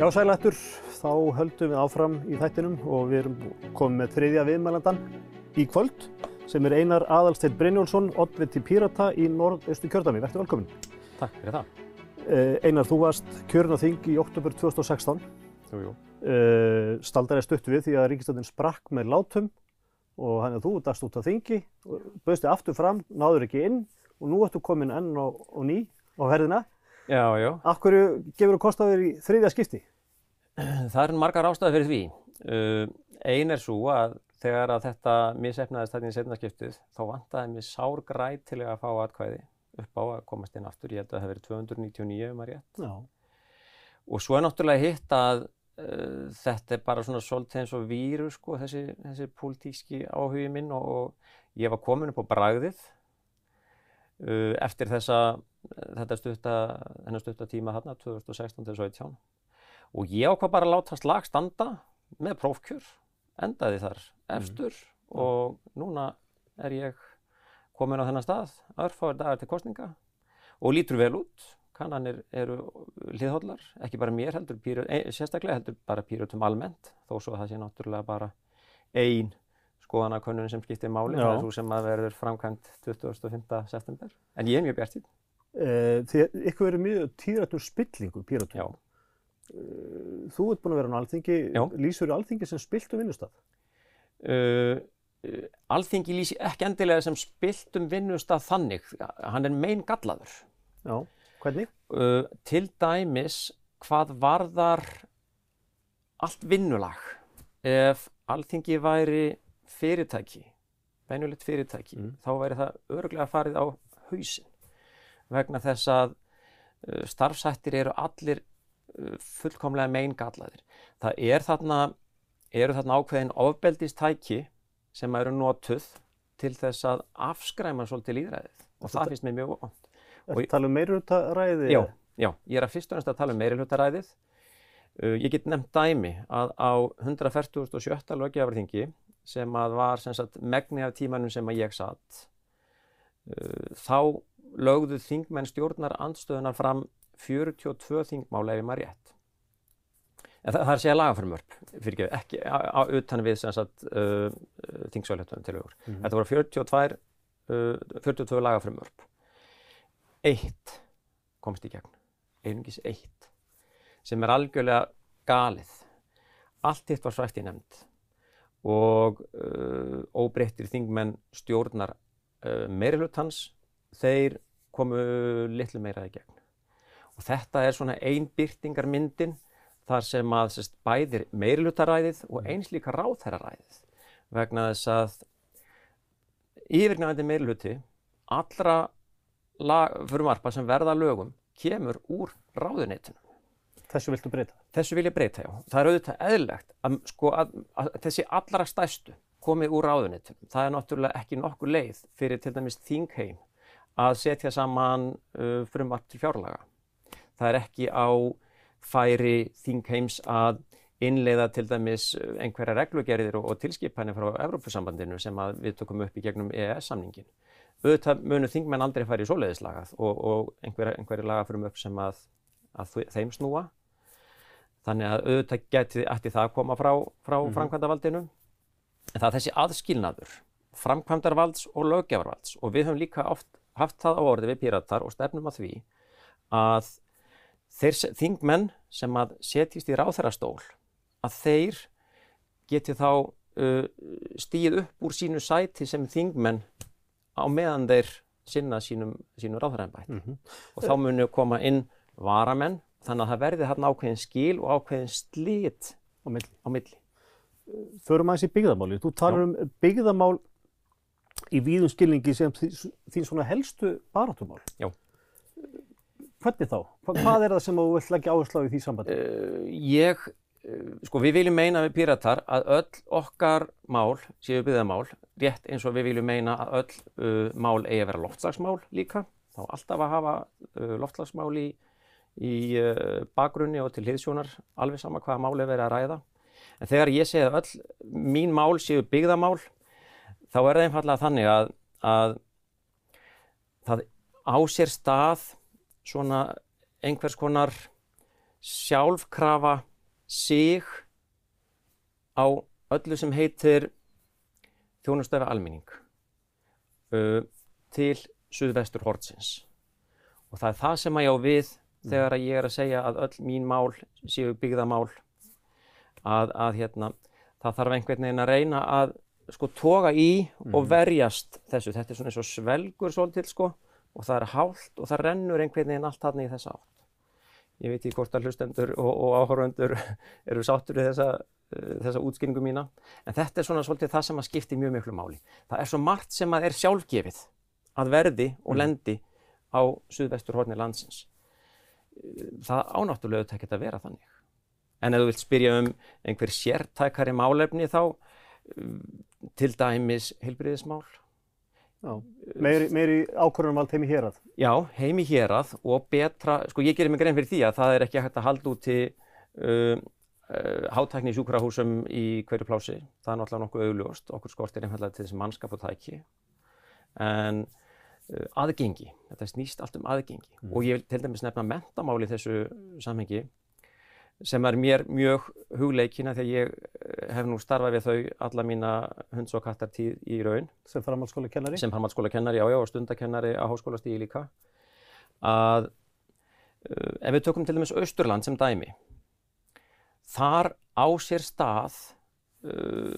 Já, sælættur, þá höldum við áfram í þættinum og við erum komið með þriðja viðmælandan í kvöld sem er Einar Aðalsteinn Brynjólfsson, oddviti Pírata í norðaustu kjördami. Verður velkominn. Takk fyrir það. Eh, Einar, þú varst kjörn á þing í oktober 2016. Jú, jú. Eh, Staldar er stutt við því að Ríkistöndin sprakk með látum og hann er þú dast út á þingi, bauðst þig aftur fram, náður ekki inn og nú ertu komin enn og, og ný á herðina. Já, já. Akkur gefur þú kost á þér í þriðja skipti? Það er margar ástæði fyrir því. Uh, ein er svo að þegar að þetta misefnaðist þetta í setna skiptið þá vantaði mér sár grætilega að fá atkvæði upp á að komast inn aftur. Ég held að það hefði verið 299 um að rétt. Já. Og svo er náttúrulega hitt að uh, þetta er bara svona svolítið eins og víru sko, þessi, þessi pólitíski áhugi minn og, og ég var komin upp á bragðið. Uh, eftir þessa, þetta stutta, þennan stutta tíma þarna, 2016-2017 og ég ákvað bara að láta slag standa með prófkjör, endaði þar efstur og núna er ég komin á þennan stað, örfáir dagar til kostninga og lítur vel út. Kannanir eru hliðhóllar, ekki bara mér heldur, píru, e, sérstaklega heldur bara pýrutum almennt, þó svo að það sé náttúrulega bara ein skoðanakönnun sem skiptir máli, það er svo sem að verður framkvæmt 25. september. En ég er mjög bjartinn. Eh, Þið, ykkur verið mjög tíðrættum spillingu, píratum. Já. Þú ert búin að vera á alþingi, Já. lýsur í alþingi sem spiltu vinnustaf. Uh, Alþingi lýsi ekki endilega sem spiltum vinnustaf þannig, hann er mein gallaður. Já, hvernig? uh, til dæmis hvað varðar allt vinnulag ef alþingi væri fyrirtæki venjulegt fyrirtæki, Mm. þá væri það örglega farið á hausinn vegna þess að uh, starfsættir eru allir uh, fullkomlega meingallaðir. Það er þarna, eru þarna ákveðin ofbeldistæki sem eru notuð til þess að afskræma svolítið líðræðið og það finnst mér mjög vond. Er Og- það tala um meirutaræði? Já, já, ég er að fyrst og næst að tala um meirihlutaræðið. Uh, ég get nefnt dæmi að á 147. löggjafarþingi sem að var sem sagt megni af tímanum sem að ég satt, uh, þá lögðu þingmenn stjórnar andstöðunar fram 42 þingmál ef ég maður rétt. En það, það er að segja lagafrumvörp, fyrir ekki, á, á, utan við sem sagt uh, til augur. Mhm. Þetta voru 42, uh, 42 lagafrumvörp. Eitt komst í gegn, einungis eitt, sem er algjörlega galið. Allt hitt var svæft í nefnd og uh, óbreyttir þingmenn stjórnar uh, meirihlutans, þeir komu litlu meira í gegn. Og þetta er svona einbyrtingarmyndin þar sem að sest, bæðir meirihlutaræðið og eins líka ráðherraræðið vegna þess að yfirgnæfandi meirihluti allra frumvarpa sem verða lögum kemur úr ráðuneytinu. Þessu viltu breyta? Þessu vil ég breyta, já. Það er auðvitað eðlilegt að, sko, að, að þessi allra stærstu komi úr ráðuneytinu. Það er náttúrulega ekki nokkur leið fyrir til dæmis þingheim að setja saman uh, frumvarp til fjárlaga. Það er ekki á færi þingheims að innleiða til dæmis einhverja reglugerðir og, og tilskipanir frá Evrópusambandinu sem við tökum upp í gegnum EES-samningin. Auðvitað munu þingmenn aldrei færi í svoleiðislagað og, og einhverja, einhverja lagafrum upp sem að, að þeim snúa. Þannig að auðvitað geti ætti það að koma frá, frá Mhm. framkvæmdarvaldinu. En það er þessi aðskilnaður, framkvæmdarvalds og löggjafarvalds og við höfum líka oft haft það á orði við píratar og stefnum að því að þeir þingmenn sem að setjist í ráþærastól að þeir geti þá uh, stíð upp úr sínu sæti sem þingmenn á meðan þeir sinna sínum, sínum ráþæraembætti Mhm. og þá munu koma inn varamenn þannig að það verði þarna ákveðin skil og ákveðin slit Á milli. á milli. Förum aðeins í byggðamáli. Þú talar um byggðamál í víðum skilningi sem þí- þín svona helstu barátumál. Já. Hvernig þá? Hva, hvað er það sem þú vilt leggja áherslu á í því sambandi? Uh, ég, sko við viljum meina við píratar að öll okkar mál séu byggðamál, rétt eins og við viljum meina að öll uh, mál eigi að vera loftslagsmál líka. Þá alltaf að hafa uh, loftslagsmál í, í uh, bakgrunni og til hliðsjónar, alveg sama hvaða mál er verið að ræða. En þegar ég segi að öll mín mál séu byggðamál, þá er það einfallega þannig að, að það á sér stað svona einhvers konar sjálfkrafa sig á öllu sem heitir þjónustöfi almenning uh, til suðvestur hortsins. Og það er það sem að ég á við þegar að ég er að segja að öll mín mál séu byggðamál að, að hérna, það þarf einhvern veginn að reyna að sko toga í og verjast þessu. Þetta er svona eins og svelgur svolítil sko og það er hált og það rennur einhvern veginn allt þarna í þessa átt. Ég veit ekki hvort að hlustendur og, og áhöröndur <laughs> eru sáttur við þessa, uh, þessa útskýringu mína. En þetta er svona svolítið það sem að skipti mjög miklu máli. Það er svo margt sem að er sjálfgefið að verði og lendi á suðvestur horni landsins. það ánáttúrulega auðvitað ekki að vera þannig. En ef þú vilt spyrja um einhver sértækari málefni þá um, til dæmis heilbriðismál. Já. Meiri, meiri ákvörðunumvald heim í hérað. Já, heim í hérað og betra, sko ég gerir mig grein fyrir því að það er ekki hægt að halda út til um, uh, hátækni í sjúkrahúsum í hverju plási. Það er náttúrulega nokkuð augljóst, okkur skortir einfallega til þessi mannskap og tæki. En uh, aðgengi, þetta snýst allt um aðgengi Mm. og ég vil til dæmis nefna mentamáli þessu samhengi sem er mér mjög hugleikina þegar ég eh, hef nú starfað við þau alla mína hunds og kattartíð í raun sem framhaldsskóla kennari. sem framhaldsskólakennari, já já, og stundakennari á háskólastíði líka að uh, ef við tökum til dæmis Austurland sem dæmi þar á sér stað uh,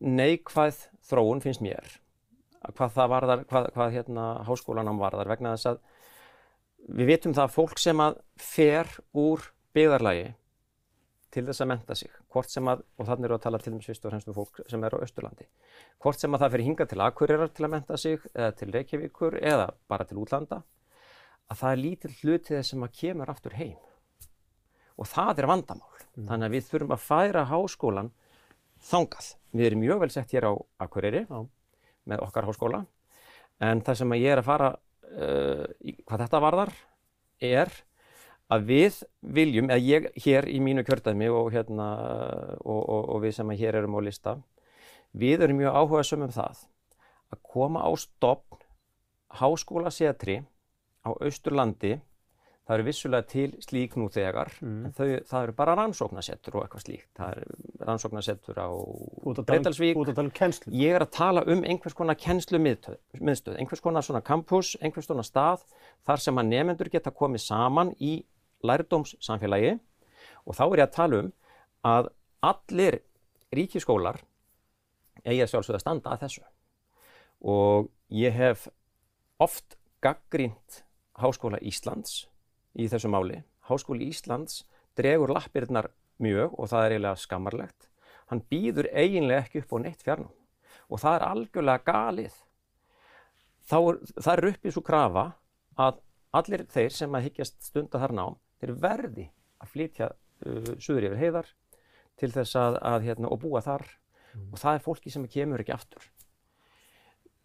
neikvæð þróun finnst mér að hvað það varðar, hvað, hvað hérna háskólanám varðar vegna þess að við vitum það að fólk sem að fer úr byggðarlagi til þess að menta sig, hvort sem að, og þannig eru að tala til dæmis fyrst og fremst um fólk sem er á Austurlandi, hvort sem að það fyrir hingað til Akureyrar til að menta sig, eða til Reykjavíkur, eða bara til útlanda, að það er lítill hluti þess sem að kemur aftur heim. Og það er vandamál. Þannig að við þurfum að færa háskólan þangað. Við erum mjög vel sett hér á Akureyri Já. með okkar háskóla, en það sem að ég er að fara, uh, hvað þetta varðar, er að við viljum, eða ég hér í mínu kjördæmi og, hérna, og, og, og við sem að hér erum á lista, við erum mjög áhuga um það að koma á stopn háskólasetri á Austurlandi, það eru vissulega til slík nú þegar, en þau, það eru bara rannsóknasettur og eitthvað slíkt. Það eru rannsóknasettur á um- Breitalsvík, um kennslu. Ég er að tala um einhvers konar kennslumiðstöð, einhvers konar svona campus, einhvers konar stað þar sem að nefendur geta komið saman í lærdómssamfélagi og þá er ég að tala um að allir ríkiskólar eigi að sjálfsögða standa að þessu. Og ég hef oft gaggrínt Háskóla Íslands í þessu máli. Háskóli Íslands dregur lappirnar mjög og það er eiginlega skammarlegt. Hann býður eiginlega ekki upp á neitt fjarnum og það er algjörlega galið. Þá er, það er uppið svo krafa að allir þeir sem að hyggjast stunda þar nám, þeir verði að flytja uh, suður yfir heiðar til þess að, að hérna, og búa þar og það er fólki sem kemur ekki aftur.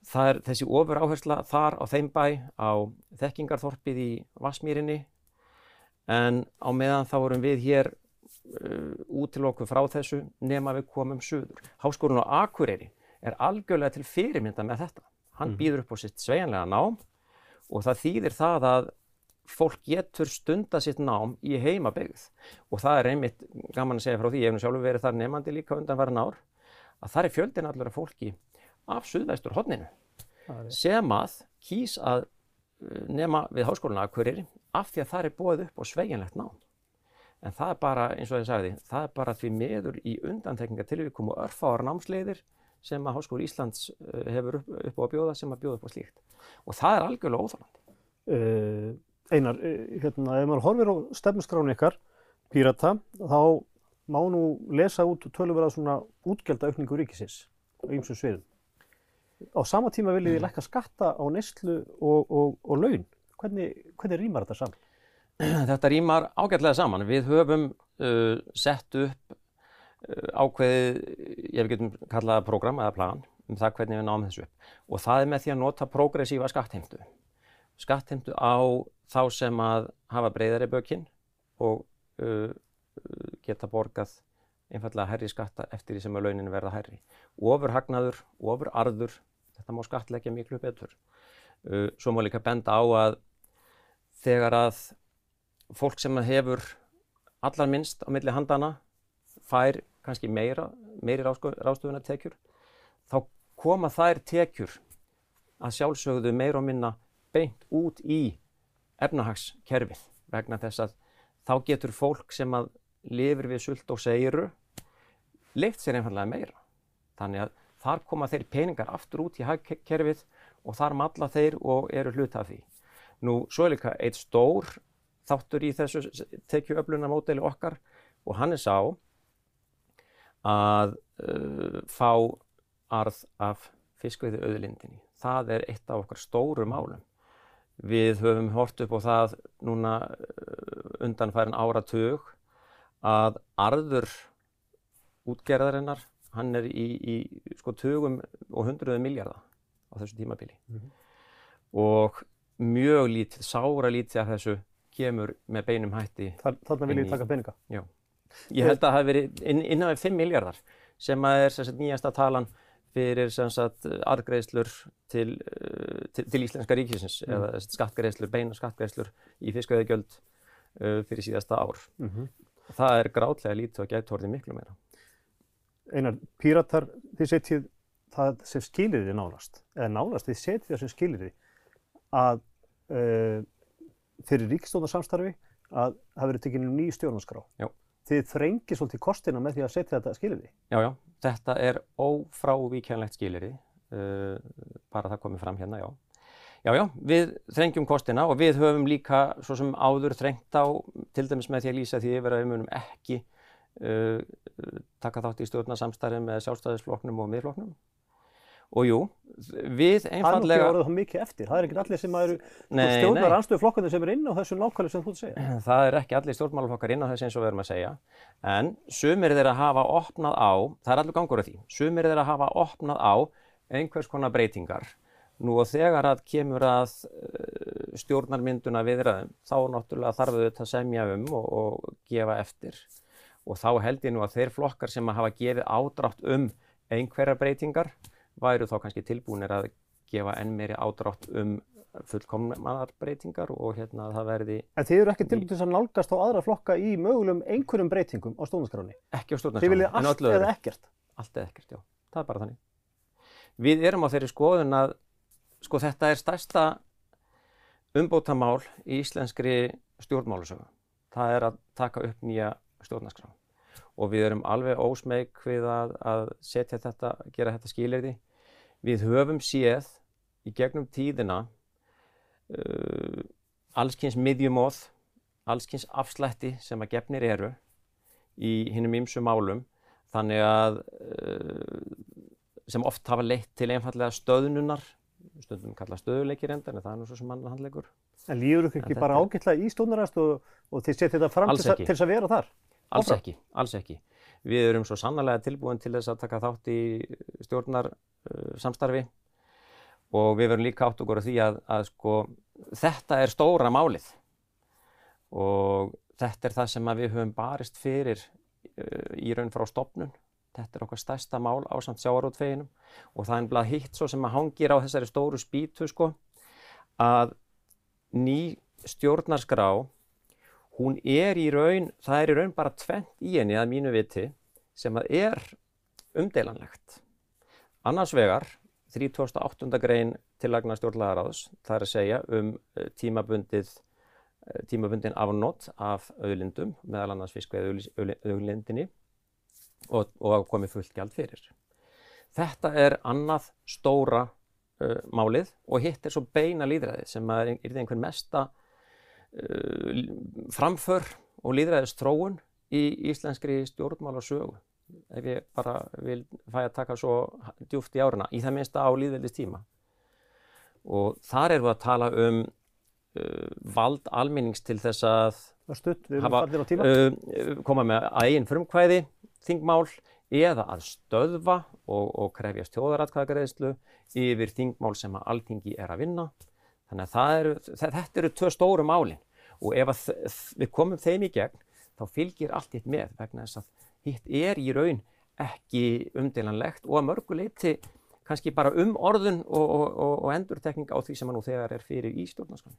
Það er þessi ofur áhersla þar á þeim bæ á þekkingarþorpið í Vassmýrinni en á meðan þá erum við hér uh, útilokkuð frá þessu nema við komum suður. Háskólinn á Akureyri er algjörlega til fyrirmynda með þetta. Hann býður upp á sitt sveigjanlega nám og það þýðir það að fólk getur stunda sitt nám í heimabyggð og það er einmitt gaman að segja frá því, ég hef nú sjálfur verið þar nefandi líka undan varan ár, að það er fjöldin allur af fólki af suðvestur hodninu sem að kýs að uh, nema við háskólan Akureyri af því að það er búið upp á sveigjanlegt nám. En það er bara, eins og ég sagði, það er bara því meður í undantekninga tilvíkum og örfáar námsleiðir sem að Háskóli Íslands uh, hefur upp, upp á að bjóða sem að bjóða upp á slíkt. Og það er algjörlega óþálandi. Uh, Einar, uh, hérna, ef maður horfir á stefnskránu ykkar, Pírata, þá má nú lesa út tölur svona útgjaldaaukningu ríkisins á ýmsum sviðum. Á sama tíma viljið þið lækka skatta á neyslu og, og, og laun. Hvernig, hvernig rýmar þetta saman? <clears throat> Þetta rýmar ágætlega saman. Við höfum uh, sett upp uh, ákveðið, ég við getum kallað það program eða plan um það hvernig við náum þessu upp. Og það er með því að nota progressífa skattheimtu. Skattheimtu á þá sem að hafa breyðari bökin og uh, geta borgað einfallega herri skatta eftir því sem að launin verða herri. Ofur hagnaður, ofur arður, þetta má skattleggja miklu betur. Uh, svo má líka benda á að þegar að fólk sem hefur allar minnst á milli handana fær kannski meira, meiri ráðstöfunartekjur, þá koma þær tekjur að sjálfsögðu meira og minna beint út í efnahagskerfið vegna þess að þá getur fólk sem að lifir við sult og seiru leitt sér einfallega meira. Þannig að þar koma þeir peningar aftur út í hagkerfið og þar malla þeir og eru hluta af því. Nú, svo er líka eitt stór þáttur í þessu tekjuöfluna módeli okkar og hann er sá að uh, fá arð af fiskveiði auðlindinni. Það er eitt af okkar stóru málum. Við höfum hort upp á það núna undanfærin áratug að arður útgerðarinnar, hann er í, í sko tugum og hundruðu miljarda á þessu tímabili. Og mjög lítið, sára lítið af þessu kemur með beinum hætti. Þar, þarna vil Inn ég í- taka peninga. Ég held að það hafi verið inn, innan við 5 miljardar sem að er sem sagt, nýjasta talan fyrir arðgreiðslur til, uh, til, til Íslenska ríkisins eða sem sagt, skattgreiðslur, beina skattgreiðslur í fiskveiðigjöld uh, fyrir síðasta ár. Mm Það er grátlega lítið og gæti orðið miklu meira. Einar, píratar, þið setjið það sem skilirði nánast, eða nánast þið setjið það sem skilirði að uh, fyrir ríkistóðnarsamstarfi að það verið tekinu ný stjórnarskrá. Já. Þið þrengið svolítið kostina með því að setja þetta skilirði. Já, já, þetta er ófrávíkjanlegt skilyrði, uh, bara það komið fram hérna, já. Já, já, við þrengjum kostina og við höfum líka svo sem áður þrengt á, til dæmis með því að lýsa því yfir að við munum ekki uh, taka þátt í stjórnarsamstarfi með sjálfstæðisflokknum og miðflokknum. Og jú, við Það er einfallega... það mikið eftir. Það er ekki allir sem eru stjórnar anstöðu flokkandi sem er inn á þessu nákvæmlega sem þú ert að segja. <clears throat> Það er ekki allir stjórnmálaflokkar inn á þessu eins og við erum að segja, en sumir þeirra hafa opnað á, það er allur gangur á því, sumir þeirra hafa opnað á einhvers konar breytingar. Nú og þegar að kemur að uh, stjórnarmynduna viðræðum, þá náttúrulega þarf auðvitað að semja um og, og gefa eftir. Og þá held ég nú að þeir flokkar sem hafa gefið ádrátt um einhverjar breytingar væru þá kannski tilbúinir að gefa enn meiri ádrátt um fullkomnar breytingar og hérna að það verði En þið eru ekki tilbúin til að nálgast á aðra flokka í mögulegum einhverjum breytingum á stjórnarskráni. ekki á Þið stjórnarskráni, viljið en allt eða ekkert. Allt eða ekkert, já. Það er bara þannig. Við erum á þeirri skoðun að sko þetta er stærsta umbótamál í íslenskri stjórnmálusögu. Það er að taka upp nýja stjórnarskrá. Og við erum alveg ósmeik við að, að setja þetta, gera þetta skilirði. Við höfum séð í gegnum tíðina uh, allskins miðjumóð, allskins afslætti sem að gefnir eru í hinnum ýmsu málum þannig að uh, sem oft hafa leitt til einfallega stöðnunar stundum kalla stöðuleikir enda en það er nú svo sem annar handleikur En líður ykkur ekki bara ágætlega í stjórnarast og, og þið setjið þetta fram Alls til, þess að- vera þar? alls Áfram. ekki, alls ekki við erum svo sannarlega tilbúin til þess að taka þátt í stjórnar uh, samstarfi og við verum líka átt okkur á því að, að sko, þetta er stóra málið. Og þetta er það sem við höfum barist fyrir uh, í raun frá stopnun þetta er okkar stærsta mál á samt sjáarótveginum og það er bara hitt svo sem að hangir á þessari stóru spýtu sko að ný stjórnarskrá hún er í raun, það er í raun bara tvent í henni að mínu viti sem að er umdeilanlegt. Annars vegar 38. grein tillagna stjórnlagaráðs, það er að segja um eh, eh, tímabundin afnót af auðlindum, meðal annars fiskveið auðlindinni og, og komi fullt gjald fyrir. Þetta er annað stóra uh, málið og hitt er svo beina líðræði sem er er einhver mesta framför og líðræðist þróun í íslenskri stjórnmál og sögu ef ég bara vil fæ að taka svo djúft í árina í það minnsta á líðveldist tíma og þar erum við að tala um uh, vald almennings til þess að stutt, hafa, uh, koma með eigin frumkvæði, þingmál eða að stöðva og, og krefjast þjóðaratkvæðagreðslu yfir þingmál sem að alþingi er að vinna. Þannig að eru, þe- þetta eru tvö stóru málin og ef við komum þeim í gegn þá fylgir allt hitt með vegna þess að hitt er í raun ekki umdeilanlegt og að mörgu leiti kannski bara um orðun og, og, og, endurtekning á því sem að nú þegar er fyrir í stjórnarskan.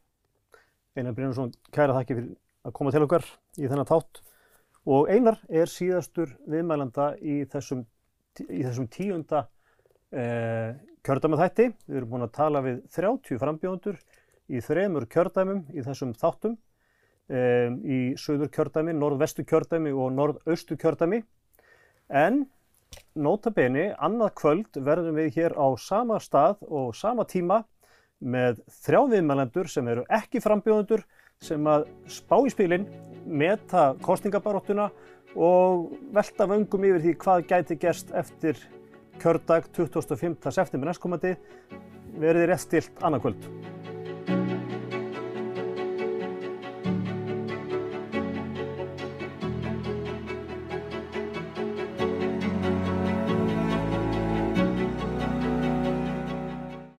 Einar Brynjarsson, kæra þakki fyrir að koma til okkar í þennan tátt. Og Einar er síðastur viðmælanda í þessum, í þessum tíunda eh, kjördæmaþætti. Við erum búin að tala við 30 frambjóðundur í þremur kjördæmum í þessum þáttum. Eh, í söður kjördæmi, norðvestu kjördæmi og norðaustu kjördæmi. En nota bene, annað kvöld verðum við hér á sama stað og sama tíma með þrjá viðmælendur sem eru ekki frambjóðundur sem að spá í spilin, meta kostningabaróttuna og velta vöngum yfir því hvað gæti gerst eftir kjördag 25. september næstkomandi verið rétt stilt annað kvöld.